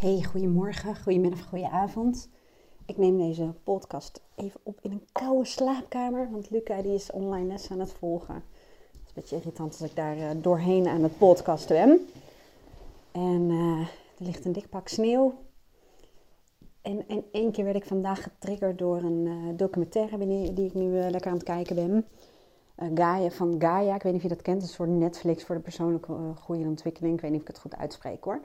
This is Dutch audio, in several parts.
Hey, goedemorgen, goedemiddag, goedenavond. Ik neem deze podcast even op in een koude slaapkamer, want Luca die is online les aan het volgen. Het is een beetje irritant als ik daar uh, doorheen aan het podcasten ben. En uh, er ligt een dik pak sneeuw. En, en één keer werd ik vandaag getriggerd door een uh, documentaire die ik nu lekker aan het kijken ben. Gaia van Gaia, ik weet niet of je dat kent, een soort Netflix voor de persoonlijke groei en ontwikkeling. Ik weet niet of ik het goed uitspreek hoor.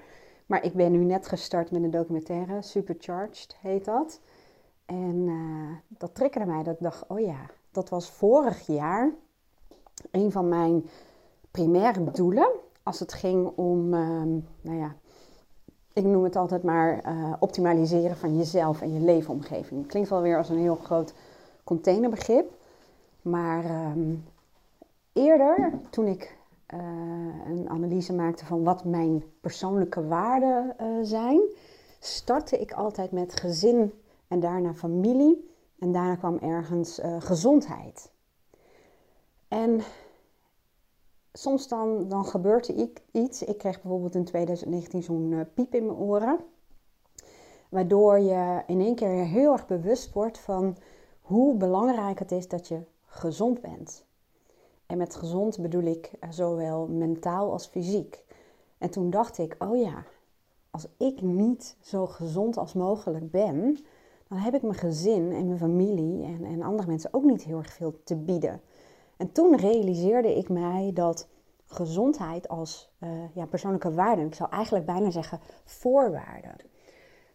Maar ik ben nu net gestart met een documentaire, Supercharged heet dat. En uh, dat triggerde mij dat ik dacht, oh ja, dat was vorig jaar een van mijn primaire doelen. Als het ging om, uh, nou ja, ik noem het altijd maar uh, optimaliseren van jezelf en je leefomgeving. Klinkt wel weer als een heel groot containerbegrip. Maar um, eerder, toen ik uh, een analyse maakte van wat mijn persoonlijke waarden uh, zijn, startte ik altijd met gezin en daarna familie. En daarna kwam ergens uh, gezondheid. En soms dan, dan gebeurt er iets. Ik kreeg bijvoorbeeld in 2019 zo'n piep in mijn oren. Waardoor je in één keer heel erg bewust wordt van hoe belangrijk het is dat je gezond bent. En met gezond bedoel ik zowel mentaal als fysiek. En toen dacht ik, oh ja, als ik niet zo gezond als mogelijk ben, dan heb ik mijn gezin en mijn familie en, en andere mensen ook niet heel erg veel te bieden. En toen realiseerde ik mij dat gezondheid als uh, ja, persoonlijke waarde, ik zou eigenlijk bijna zeggen voorwaarden,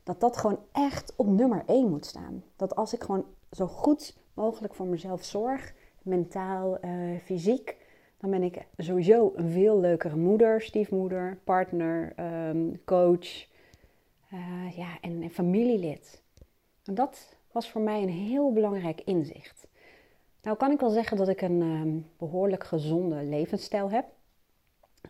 dat dat gewoon echt op nummer één moet staan. Dat als ik gewoon zo goed mogelijk voor mezelf zorg, mentaal, uh, fysiek, dan ben ik sowieso een veel leukere moeder, stiefmoeder, partner, um, coach uh, ja, en, en, familielid. En dat was voor mij een heel belangrijk inzicht. Nou kan ik wel zeggen dat ik een um, behoorlijk gezonde levensstijl heb.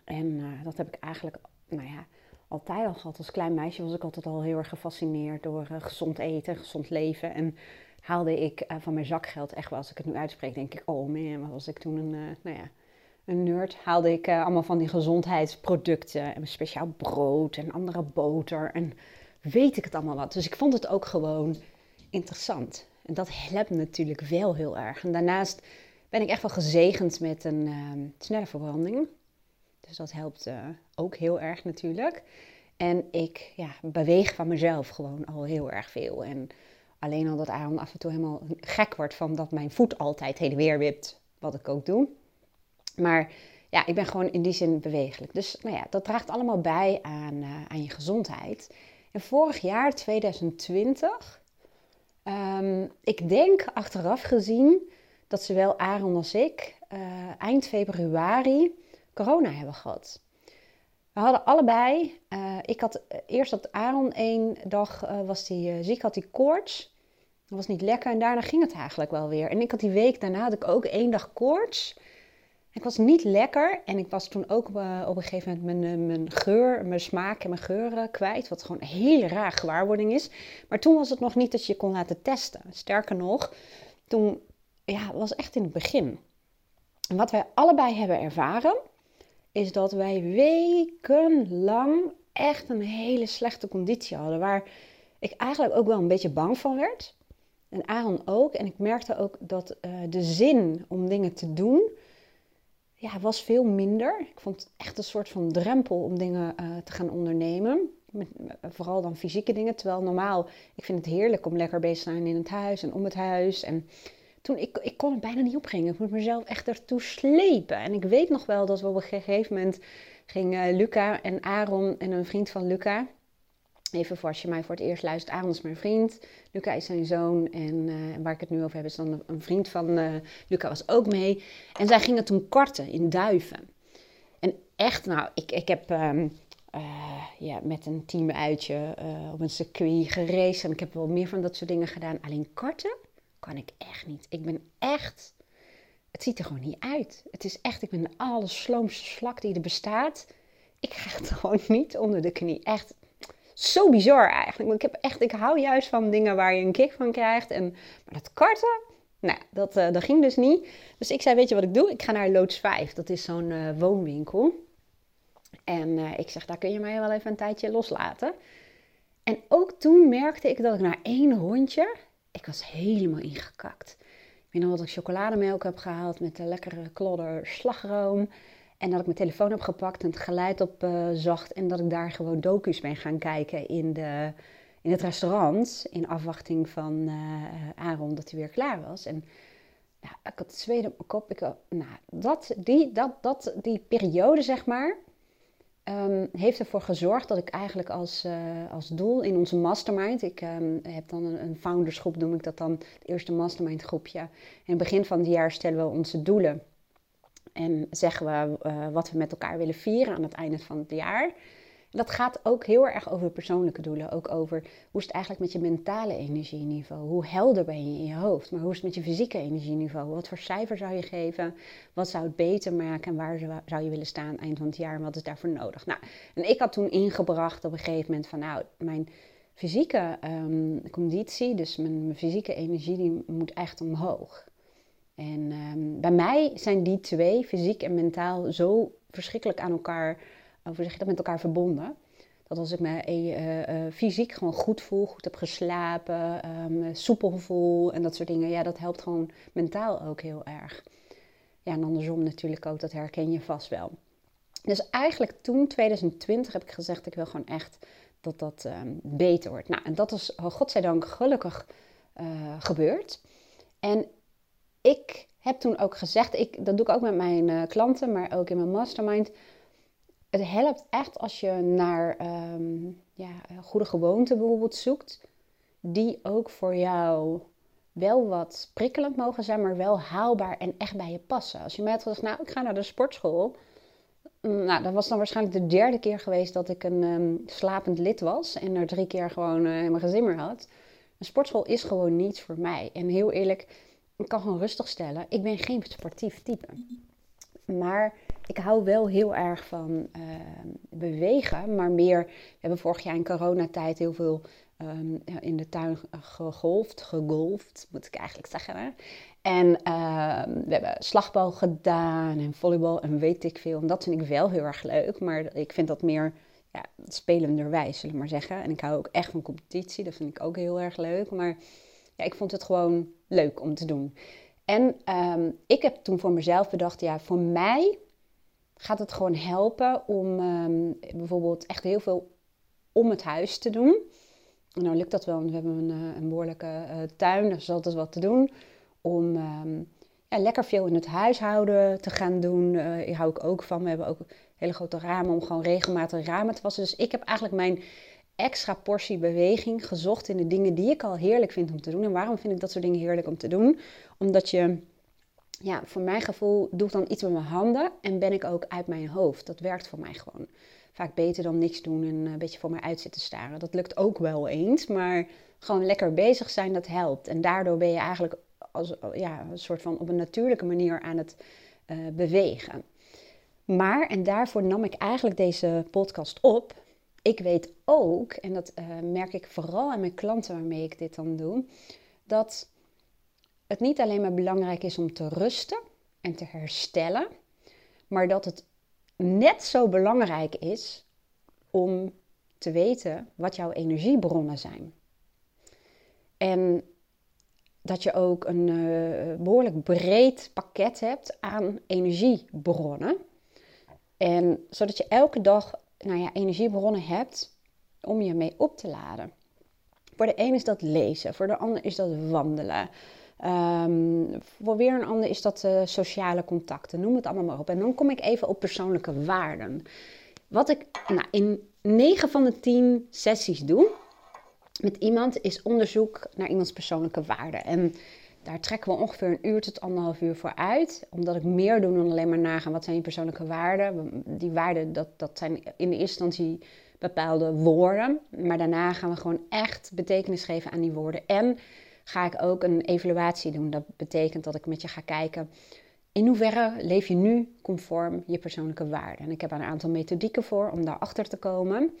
En uh, dat heb ik eigenlijk, nou ja, altijd al gehad. Als klein meisje was ik altijd al heel erg gefascineerd door gezond eten, gezond leven. En haalde ik uh, van mijn zakgeld, echt wel, als ik het nu uitspreek, denk ik, oh man, wat was ik toen een, uh, nou ja, een nerd. Haalde ik uh, allemaal van die gezondheidsproducten, en speciaal brood en andere boter en weet ik het allemaal wat. Dus ik vond het ook gewoon interessant. En dat helpt natuurlijk wel heel erg. En daarnaast ben ik echt wel gezegend met een ehm, snelle verbranding. Dus dat helpt ook heel erg natuurlijk. En ik ja, beweeg van mezelf gewoon al heel erg veel. En Alleen al dat Aaron af en toe helemaal gek wordt van dat mijn voet altijd heen en weer wipt. Wat ik ook doe. Maar ja, ik ben gewoon in die zin bewegelijk. Dus nou ja, dat draagt allemaal bij aan, uh, aan je gezondheid. En vorig jaar, 2020, um, ehm, ik denk achteraf gezien dat zowel Aaron als ik uh, eind februari corona hebben gehad. We hadden allebei, uh, ik had eerst dat Aaron één dag was die, ziek, had hij koorts. Dat was niet lekker en daarna ging het eigenlijk wel weer. En ik had die week daarna had ik ook één dag koorts. Ik was niet lekker en ik was toen ook uh, op een gegeven moment mijn, uh, mijn geur, mijn smaak en mijn geuren kwijt. Wat gewoon een hele raar gewaarwording is. Maar toen was het nog niet dat je kon laten testen. Sterker nog, toen ja, was echt in het begin. En wat wij allebei hebben ervaren, is dat wij wekenlang echt een hele slechte conditie hadden. Waar ik eigenlijk ook wel een beetje bang van werd. En Aaron ook. En ik merkte ook dat uh, de zin om dingen te doen, ja, was veel minder. Ik vond het echt een soort van drempel om dingen uh, te gaan ondernemen. Met, uh, vooral dan fysieke dingen. Terwijl normaal, ik vind het heerlijk om lekker bezig te zijn in het huis en om het huis. En toen, ik, ik kon het bijna niet opbrengen. Ik moest mezelf echt ertoe slepen. En ik weet nog wel dat we op een gegeven moment gingen Luca en Aaron en een vriend van Luca Even voor als je mij voor het eerst luistert, Aaron is mijn vriend. Luca is zijn zoon. En uh, waar ik het nu over heb, is dan een vriend van uh, Luca was ook mee. En zij gingen toen karten in Duiven. En echt, nou, ik, ik heb um, uh, ja, met een team uitje op een circuit geraced. En ik heb wel meer van dat soort dingen gedaan. Alleen karten kan ik echt niet. Ik ben echt... Het ziet er gewoon niet uit. Het is echt, ik ben de allersloomste slak die er bestaat. Ik krijg het gewoon niet onder de knie. Echt, zo bizar eigenlijk. ik, heb echt, ik hou juist van dingen waar je een kick van krijgt. En, maar dat karten, nou, dat, uh, dat ging dus niet. Dus ik zei, weet je wat ik doe? Ik ga naar Loods 5. Dat is zo'n uh, woonwinkel. En uh, ik zeg, daar kun je mij wel even een tijdje loslaten. En ook toen merkte ik dat ik na één rondje, ik was helemaal ingekakt. Ik weet nog dat ik chocolademelk heb gehaald met een lekkere klodder slagroom. En dat ik mijn telefoon heb gepakt en het geluid op uh, zacht. En dat ik daar gewoon docu's ben gaan kijken in, de, in het restaurant. In afwachting van uh, Aaron dat hij weer klaar was. En ja, ik had zweet op mijn kop. Ik, nou, dat, die, dat, dat, die periode, zeg maar, um, heeft ervoor gezorgd dat ik eigenlijk als, als doel in onze mastermind, ik um, heb dan een, een, foundersgroep, noem ik dat dan, het eerste mastermind groepje. In het begin van het jaar stellen we onze doelen. En zeggen we uh, wat we met elkaar willen vieren aan het einde van het jaar dat gaat ook heel erg over persoonlijke doelen. Ook over hoe is het eigenlijk met je mentale energieniveau? Hoe helder ben je in je hoofd? Maar hoe is het met je fysieke energieniveau? Wat voor cijfer zou je geven? Wat zou het beter maken? En waar zou je willen staan eind van het jaar? En wat is daarvoor nodig? Nou, en ik had toen ingebracht op een gegeven moment van nou, mijn fysieke um, conditie, dus mijn, mijn, fysieke energie, die moet echt omhoog. En um, bij mij zijn die twee, fysiek en mentaal, zo verschrikkelijk aan elkaar hoe zeg je dat, met elkaar verbonden. Dat als ik me uh, uh, fysiek gewoon goed voel, goed heb geslapen, um, soepel voel en dat soort dingen, ja, dat helpt gewoon mentaal ook heel erg. Ja, en andersom natuurlijk ook, dat herken je vast wel. Dus eigenlijk toen, 2020, heb ik gezegd, ik wil gewoon echt dat dat um, beter wordt. Nou, en dat is godzijdank gelukkig gebeurd. En ik heb toen ook gezegd, ik, dat doe ik ook met mijn uh, klanten, maar ook in mijn mastermind het helpt echt als je naar um, ja, goede gewoonten bijvoorbeeld zoekt, die ook voor jou wel wat prikkelend mogen zijn, maar wel haalbaar en echt bij je passen. Als je mij had gezegd, nou, ik ga naar de sportschool. Mm, nou, dat was dan waarschijnlijk de derde keer geweest dat ik een um, slapend lid was en er drie keer gewoon uh, mijn gezin had. Een sportschool is gewoon niets voor mij. En heel eerlijk, ik kan gewoon rustig stellen, ik ben geen sportief type. Maar ik hou wel heel erg van uh, bewegen, maar meer. We hebben vorig jaar in coronatijd heel veel um, in de tuin gegolfd, gegolfd, moet ik eigenlijk zeggen. Hè? En uh, we hebben slagbal gedaan en volleybal en weet ik veel. En dat vind ik wel heel erg leuk, maar ik vind dat meer ja, spelenderwijs, zullen we maar zeggen. En ik hou ook echt van competitie, dat vind ik ook heel erg leuk. Maar ik vond het gewoon leuk om te doen. En um, ik heb toen voor mezelf bedacht, ja, voor mij gaat het gewoon helpen om um, bijvoorbeeld echt heel veel om het huis te doen. En nou lukt dat wel, want we hebben een, eh, een behoorlijke uh, tuin, dus is altijd wat te doen. Om um, ja, lekker veel in het huishouden te gaan doen. Uh, hier hou ik ook van. We hebben ook hele grote ramen om gewoon regelmatig ramen te wassen. Dus ik heb eigenlijk mijn extra portie beweging gezocht in de dingen die ik al heerlijk vind om te doen. En waarom vind ik dat soort dingen heerlijk om te doen? Omdat je ja, voor mijn gevoel doe ik dan iets met mijn handen en ben ik ook uit mijn hoofd. Dat werkt voor mij gewoon. Vaak beter dan niks doen en een beetje voor mij uit zitten staren. Dat lukt ook wel eens, maar gewoon lekker bezig zijn, dat helpt. En daardoor ben je eigenlijk als, ja, een soort van op een natuurlijke manier aan het uh, bewegen. Maar, en daarvoor nam ik eigenlijk deze podcast op. Ik weet ook, en dat uh, merk ik vooral aan mijn klanten waarmee ik dit dan doe, dat het niet alleen maar belangrijk is om te rusten en te herstellen, maar dat het net zo belangrijk is om te weten wat jouw energiebronnen zijn. En dat je ook een uh, behoorlijk breed pakket hebt aan energiebronnen. En zodat je elke dag nou ja, energiebronnen hebt om je mee op te laden. Voor de een is dat lezen, voor de ander is dat wandelen, Um, voor weer een ander is dat uh, sociale contacten, noem het allemaal maar op. En dan kom ik even op persoonlijke waarden. Wat ik nou, in 9 van de 10 sessies doe met iemand is onderzoek naar iemands persoonlijke waarden. En daar trekken we ongeveer een uur tot anderhalf uur voor uit. Omdat ik meer doe dan alleen maar nagaan wat zijn je persoonlijke waarden. Die waarden, dat, dat zijn in de eerste instantie bepaalde woorden. Maar daarna gaan we gewoon echt betekenis geven aan die woorden. En ga ik ook een evaluatie doen. Dat betekent dat ik met je ga kijken in hoeverre leef je nu conform je persoonlijke waarden. En ik heb een aantal methodieken voor om daarachter te komen.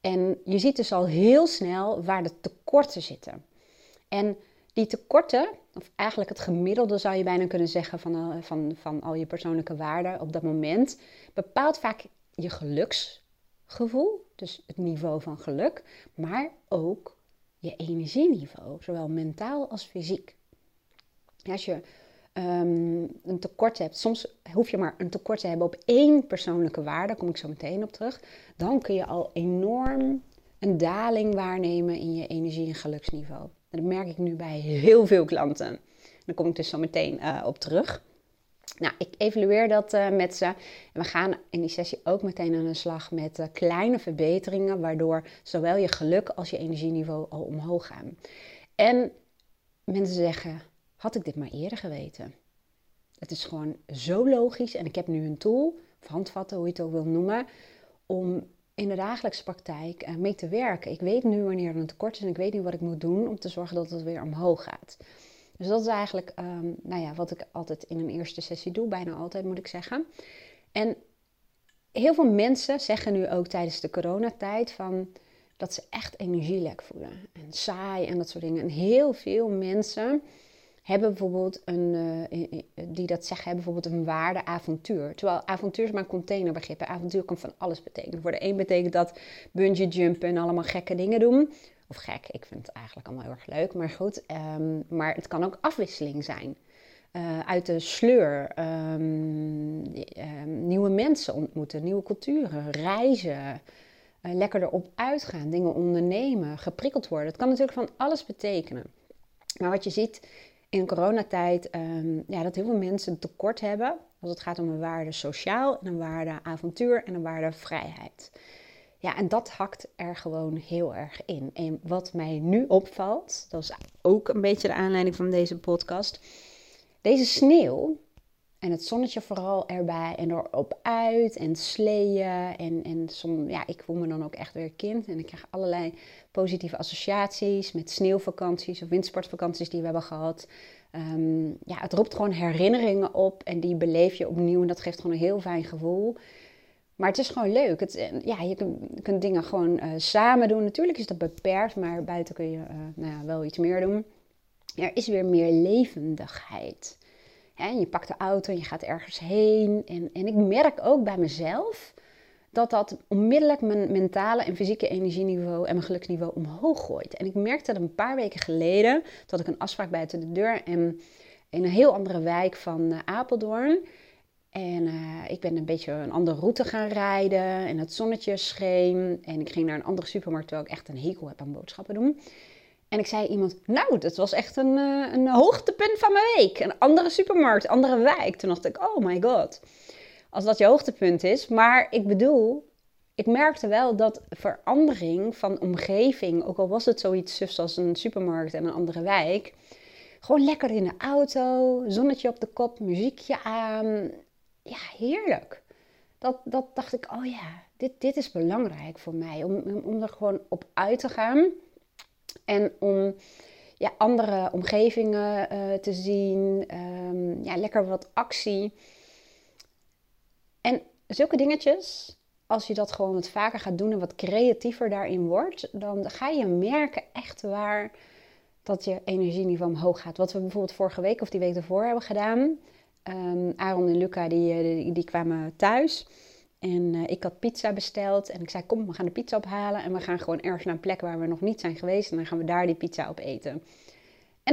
En je ziet dus al heel snel waar de tekorten zitten. En die tekorten, of eigenlijk het gemiddelde zou je bijna kunnen zeggen van, van, van al je persoonlijke waarden op dat moment, bepaalt vaak je geluks gelukgevoel, dus het niveau van geluk, maar ook je energieniveau, zowel mentaal als fysiek. Als je um, een tekort hebt, soms hoef je maar een tekort te hebben op één persoonlijke waarde, daar kom ik zo meteen op terug, dan kun je al enorm een daling waarnemen in je energie- en geluksniveau. Dat merk ik nu bij heel veel klanten. Daar kom ik dus zo meteen uh, op terug. Nou, ik evalueer dat uh, met ze. En we gaan in die sessie ook meteen aan de slag met uh, kleine verbeteringen, waardoor zowel je geluk als je energieniveau al omhoog gaan. En mensen zeggen: had ik dit maar eerder geweten? Het is gewoon zo logisch en ik heb nu een tool, of handvatten, hoe je het ook wil noemen, om in de dagelijkse praktijk uh, mee te werken. Ik weet nu wanneer er een tekort is en ik weet nu wat ik moet doen om te zorgen dat het weer omhoog gaat. Dus dat is eigenlijk um, nou ja, wat ik altijd in een eerste sessie doe, bijna altijd moet ik zeggen. En heel veel mensen zeggen nu ook tijdens de coronatijd van dat ze echt energielek voelen en saai en dat soort dingen. En heel veel mensen hebben bijvoorbeeld een, uh, die dat zeggen, hebben bijvoorbeeld een waarde avontuur. Terwijl avontuur is maar een containerbegrip. Avontuur kan van alles betekenen. Voor de een betekent dat bungee jumpen en allemaal gekke dingen doen. Of gek, ik vind het eigenlijk allemaal heel erg leuk, maar goed. Um, maar het kan ook afwisseling zijn. Uh, uit de sleur, um, um, nieuwe mensen ontmoeten, nieuwe culturen, reizen, lekker erop uitgaan, dingen ondernemen, geprikkeld worden. Het kan natuurlijk van alles betekenen. Maar wat je ziet in coronatijd, ja, dat heel veel mensen tekort hebben als het gaat om een waarde sociaal, en een waarde avontuur en een waarde vrijheid. Ja, en dat hakt er gewoon heel erg in. En wat mij nu opvalt, dat is ook een beetje de aanleiding van deze podcast. Deze sneeuw en het zonnetje vooral erbij en erop uit en sleeën. En, en som, ja, ik voel me dan ook echt weer kind. En ik krijg allerlei positieve associaties met sneeuwvakanties of windsportvakanties die we hebben gehad. Um, ja, het roept gewoon herinneringen op en die beleef je opnieuw. En dat geeft gewoon een heel fijn gevoel. Maar het is gewoon leuk. Het, eh, ja, je kunt, dingen gewoon uh, samen doen. Natuurlijk is dat beperkt, maar buiten kun je uh, nou ja, wel iets meer doen. Er is weer meer levendigheid. En je pakt de auto en je gaat ergens heen. En, en ik merk ook bij mezelf dat dat onmiddellijk mijn mentale en fysieke energieniveau en mijn geluksniveau omhoog gooit. En ik merkte dat een paar weken geleden, dat ik een afspraak buiten de deur en in een heel andere wijk van Apeldoorn. En uh, ik ben een beetje een andere route gaan rijden. En het zonnetje scheen. En ik ging naar een andere supermarkt terwijl ik echt een hekel heb aan boodschappen doen. En ik zei iemand, nou, dat was echt een, uh, een hoogtepunt van mijn week. Een andere supermarkt, andere wijk. Toen dacht ik, oh my god. Als dat je hoogtepunt is. Maar ik bedoel, ik merkte wel dat verandering van omgeving, ook al was het zoiets sufs als een supermarkt en een andere wijk, gewoon lekker in de auto, zonnetje op de kop, muziekje aan, ja, heerlijk. Dat, dat dacht ik, oh ja, dit, dit is belangrijk voor mij. Om, om er gewoon op uit te gaan. En om ja, andere omgevingen uh, te zien. Um, ja, lekker wat actie. En zulke dingetjes, als je dat gewoon wat vaker gaat doen en wat creatiever daarin wordt, dan ga je merken echt waar dat je energieniveau omhoog gaat. Wat we bijvoorbeeld vorige week of die week ervoor hebben gedaan. Um, Aaron en Luca die, eh, die, die kwamen thuis. En uh, ik had pizza besteld. En ik zei, kom, we gaan de pizza ophalen. En we gaan gewoon ergens naar een plek waar we nog niet zijn geweest. En dan gaan we daar die pizza op eten. En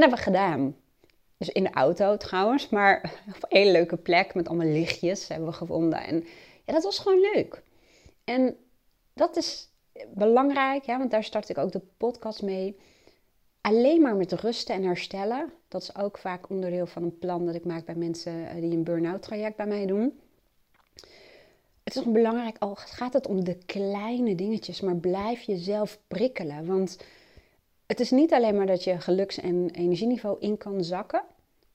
dat hebben we gedaan. Dus in de auto trouwens. Maar op een hele leuke plek met allemaal lichtjes hebben we gevonden. En ja, dat was gewoon leuk. En dat is belangrijk, ja, want daar start ik ook de podcast mee alleen maar met rusten en herstellen. Dat is ook vaak onderdeel van een plan dat ik maak bij mensen eh, die een burn-out traject bij mij doen. Het is belangrijk, al gaat het om de kleine dingetjes, maar blijf jezelf prikkelen. Want het is niet alleen maar dat je geluks- en energieniveau in kan zakken.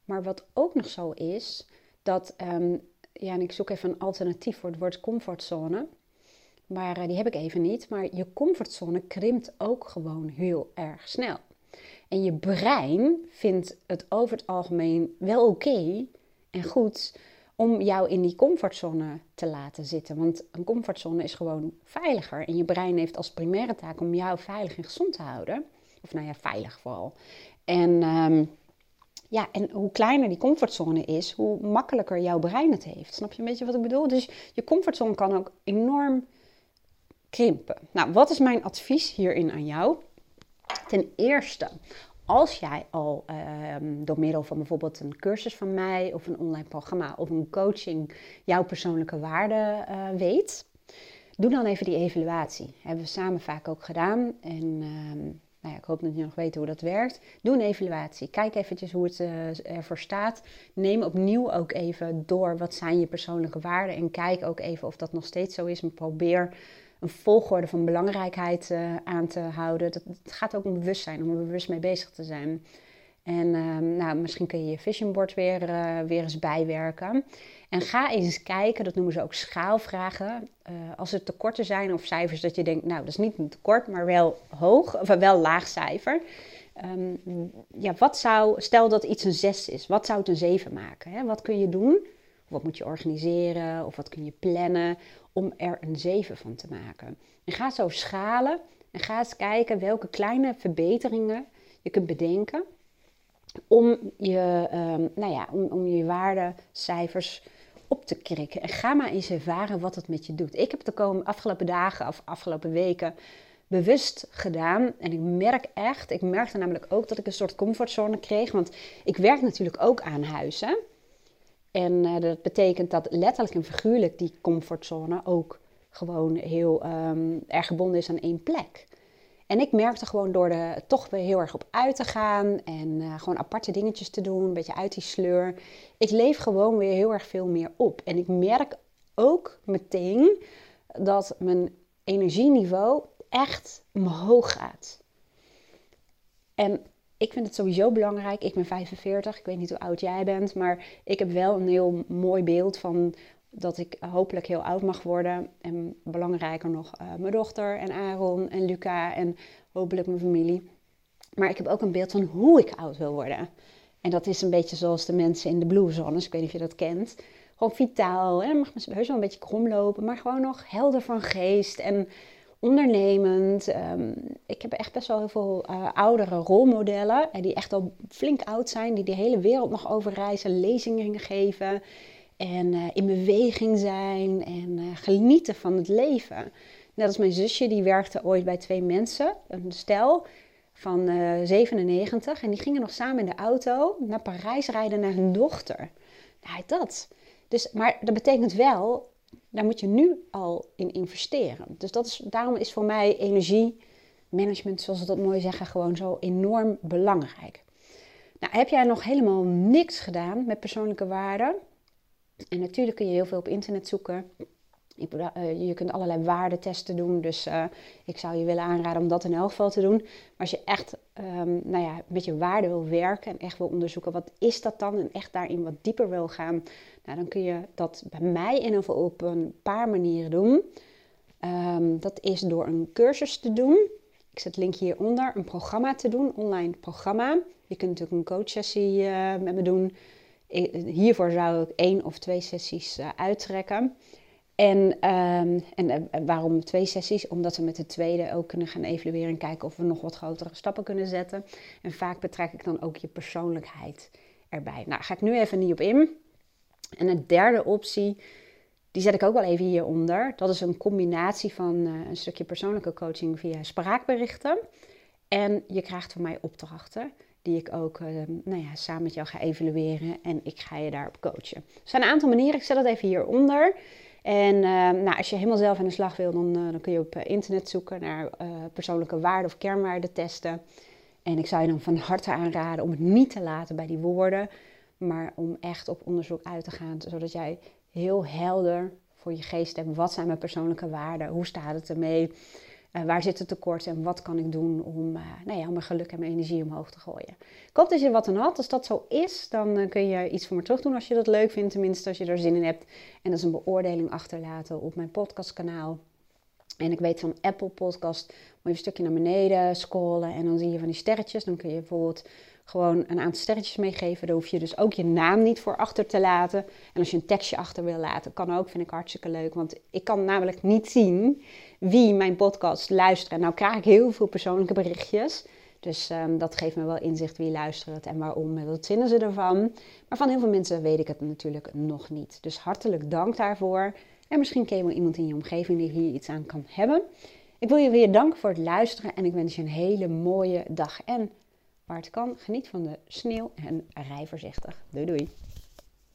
Maar wat ook nog zo is, dat, um, ja, en ik zoek even een alternatief voor het woord comfortzone. Maar uh, die heb ik even niet. Maar je comfortzone krimpt ook gewoon heel erg snel. En je brein vindt het over het algemeen wel oké en goed om jou in die comfortzone te laten zitten. Want een comfortzone is gewoon veiliger. En je brein heeft als primaire taak om jou veilig en gezond te houden. Of nou ja, veilig vooral. En, um, ja, en hoe kleiner die comfortzone is, hoe makkelijker jouw brein het heeft. Snap je een beetje wat ik bedoel? Dus je comfortzone kan ook enorm krimpen. Nou, wat is mijn advies hierin aan jou? Ten eerste, als jij al ehm, door middel van bijvoorbeeld een cursus van mij of een online programma of een coaching jouw persoonlijke waarde uh, weet, doe dan even die evaluatie. hebben we samen vaak ook gedaan. En ehm, nou ja, ik hoop dat je nog weet hoe dat werkt. Doe een evaluatie. Kijk eventjes hoe het uh, ervoor staat. Neem opnieuw ook even door wat zijn je persoonlijke waarden. En kijk ook even of dat nog steeds zo is. En probeer een volgorde van belangrijkheid uh, aan te houden. Dat, het gaat ook om bewustzijn, om er bewust mee bezig te zijn. En uh, nou, misschien kun je je vision board weer, uh, weer eens bijwerken. En ga eens kijken, dat noemen ze ook schaalvragen. Uh, als er tekorten zijn of cijfers dat je denkt, nou dat is niet een tekort, maar wel hoog, of wel laag cijfer. Um, ja, wat zou, stel dat iets een 6 is, wat zou het een 7 maken? Hè? Wat kun je doen? Wat moet je organiseren? Of wat kun je plannen om er een 7 van te maken? En ga zo schalen en ga eens kijken welke kleine verbeteringen je kunt bedenken om je, um, nou ja, om, om je waardecijfers op te krikken. En ga maar eens ervaren wat het met je doet. Ik heb de afgelopen dagen of afgelopen weken bewust gedaan. En ik merk echt, ik merkte namelijk ook dat ik een soort comfortzone kreeg. Want ik werk natuurlijk ook aan huizen. En uh, dat betekent dat letterlijk en figuurlijk die comfortzone ook gewoon heel um, erg gebonden is aan één plek. En ik merkte gewoon door er toch weer heel erg op uit te gaan en uh, gewoon aparte dingetjes te doen, een beetje uit die sleur. Ik leef gewoon weer heel erg veel meer op. En ik merk ook meteen dat mijn energieniveau echt omhoog gaat. En ik vind het sowieso belangrijk. Ik ben 45, ik weet niet hoe oud jij bent, maar ik heb wel een heel mooi beeld van dat ik hopelijk heel oud mag worden. En belangrijker nog, uh, mijn dochter en Aaron en Luca en hopelijk mijn familie. Maar ik heb ook een beeld van hoe ik oud wil worden. En dat is een beetje zoals de mensen in de Blue Zones. Ik weet niet of je dat kent. Gewoon vitaal. En dan mag heus wel een beetje krom lopen. Maar gewoon nog helder van geest. En ondernemend. Um, ik heb echt best wel heel veel uh, oudere rolmodellen. En die echt al flink oud zijn. Die de hele wereld nog overreizen. Lezingen geven en uh, in beweging zijn en genieten van het leven. Net als mijn zusje, die werkte ooit bij twee mensen, een stel van uh, eh, 97. En die gingen nog samen in de auto naar Parijs rijden naar hun dochter. Nou, dat. Dus, maar dat betekent wel, daar moet je nu al in investeren. Dus dat is, daarom is voor mij energiemanagement, zoals ze dat mooi zeggen, gewoon zo enorm belangrijk. Nou, heb jij nog helemaal niks gedaan met persoonlijke waarden? En natuurlijk kun je heel veel op internet zoeken. Eh, je kunt allerlei waardetesten doen. Dus uh, ik zou je willen aanraden om dat in elk geval te doen. Maar als je echt um, nou ja, met je waarde wil werken en echt wil onderzoeken wat is dat dan en echt daarin wat dieper wil gaan, nou, dan kun je dat bij mij in ieder geval op een paar manieren doen. Um, dat is door een cursus te doen. Ik zet het linkje hieronder. Een programma te doen, online programma. Je kunt natuurlijk een coachsessie uh, met me doen hiervoor zou ik één of twee sessies uh, uittrekken. En, um, en uh, waarom twee sessies? Omdat we met de tweede ook kunnen gaan evalueren en kijken of we nog wat grotere stappen kunnen zetten. En vaak betrek ik dan ook je persoonlijkheid erbij. Nou, ga ik nu even niet op in. En de derde optie, die zet ik ook wel even hieronder. Dat is een combinatie van uh, een stukje persoonlijke coaching via spraakberichten. En je krijgt van mij opdrachten die ik ook uh, nou ja, samen met jou ga evalueren en ik ga je daarop coachen. Er zijn een aantal manieren, ik zet dat even hieronder. En uh, nou, als je helemaal zelf aan de slag wil, dan, dan kun je op internet zoeken naar persoonlijke waarden of kernwaarden testen. En ik zou je dan van harte aanraden om het niet te laten bij die woorden, maar om echt op onderzoek uit te gaan, zodat jij heel helder voor je geest hebt. Wat zijn mijn persoonlijke waarden? Hoe staat het ermee? Uh, waar zit het tekort en wat kan ik doen om, uh, nou ja, om mijn geluk en mijn energie omhoog te gooien. Ik hoop dat je wat aan had. Als dat zo is, dan uh, kun je iets voor me terug doen als je dat leuk vindt. Tenminste, als je er zin in hebt. En dat is een beoordeling achterlaten op mijn podcastkanaal. En ik weet van Apple Podcast, moet je een stukje naar beneden scrollen en dan zie je van die sterretjes. Dan kun je bijvoorbeeld gewoon een aantal sterretjes meegeven. Daar hoef je dus ook je naam niet voor achter te laten. En als je een tekstje achter wil laten, kan ook, vind ik hartstikke leuk. Want ik kan namelijk niet zien wie mijn podcast luistert. En nou krijg ik heel veel persoonlijke berichtjes. Dus um, dat geeft me wel inzicht wie luistert en waarom en wat vinden ze ervan. Maar van heel veel mensen weet ik het natuurlijk nog niet. Dus hartelijk dank daarvoor. En misschien ken je wel iemand in je omgeving die hier iets aan kan hebben. Ik wil je weer danken voor het luisteren en ik wens je een hele mooie dag. En waar het kan, geniet van de sneeuw en rij voorzichtig. Doei doei.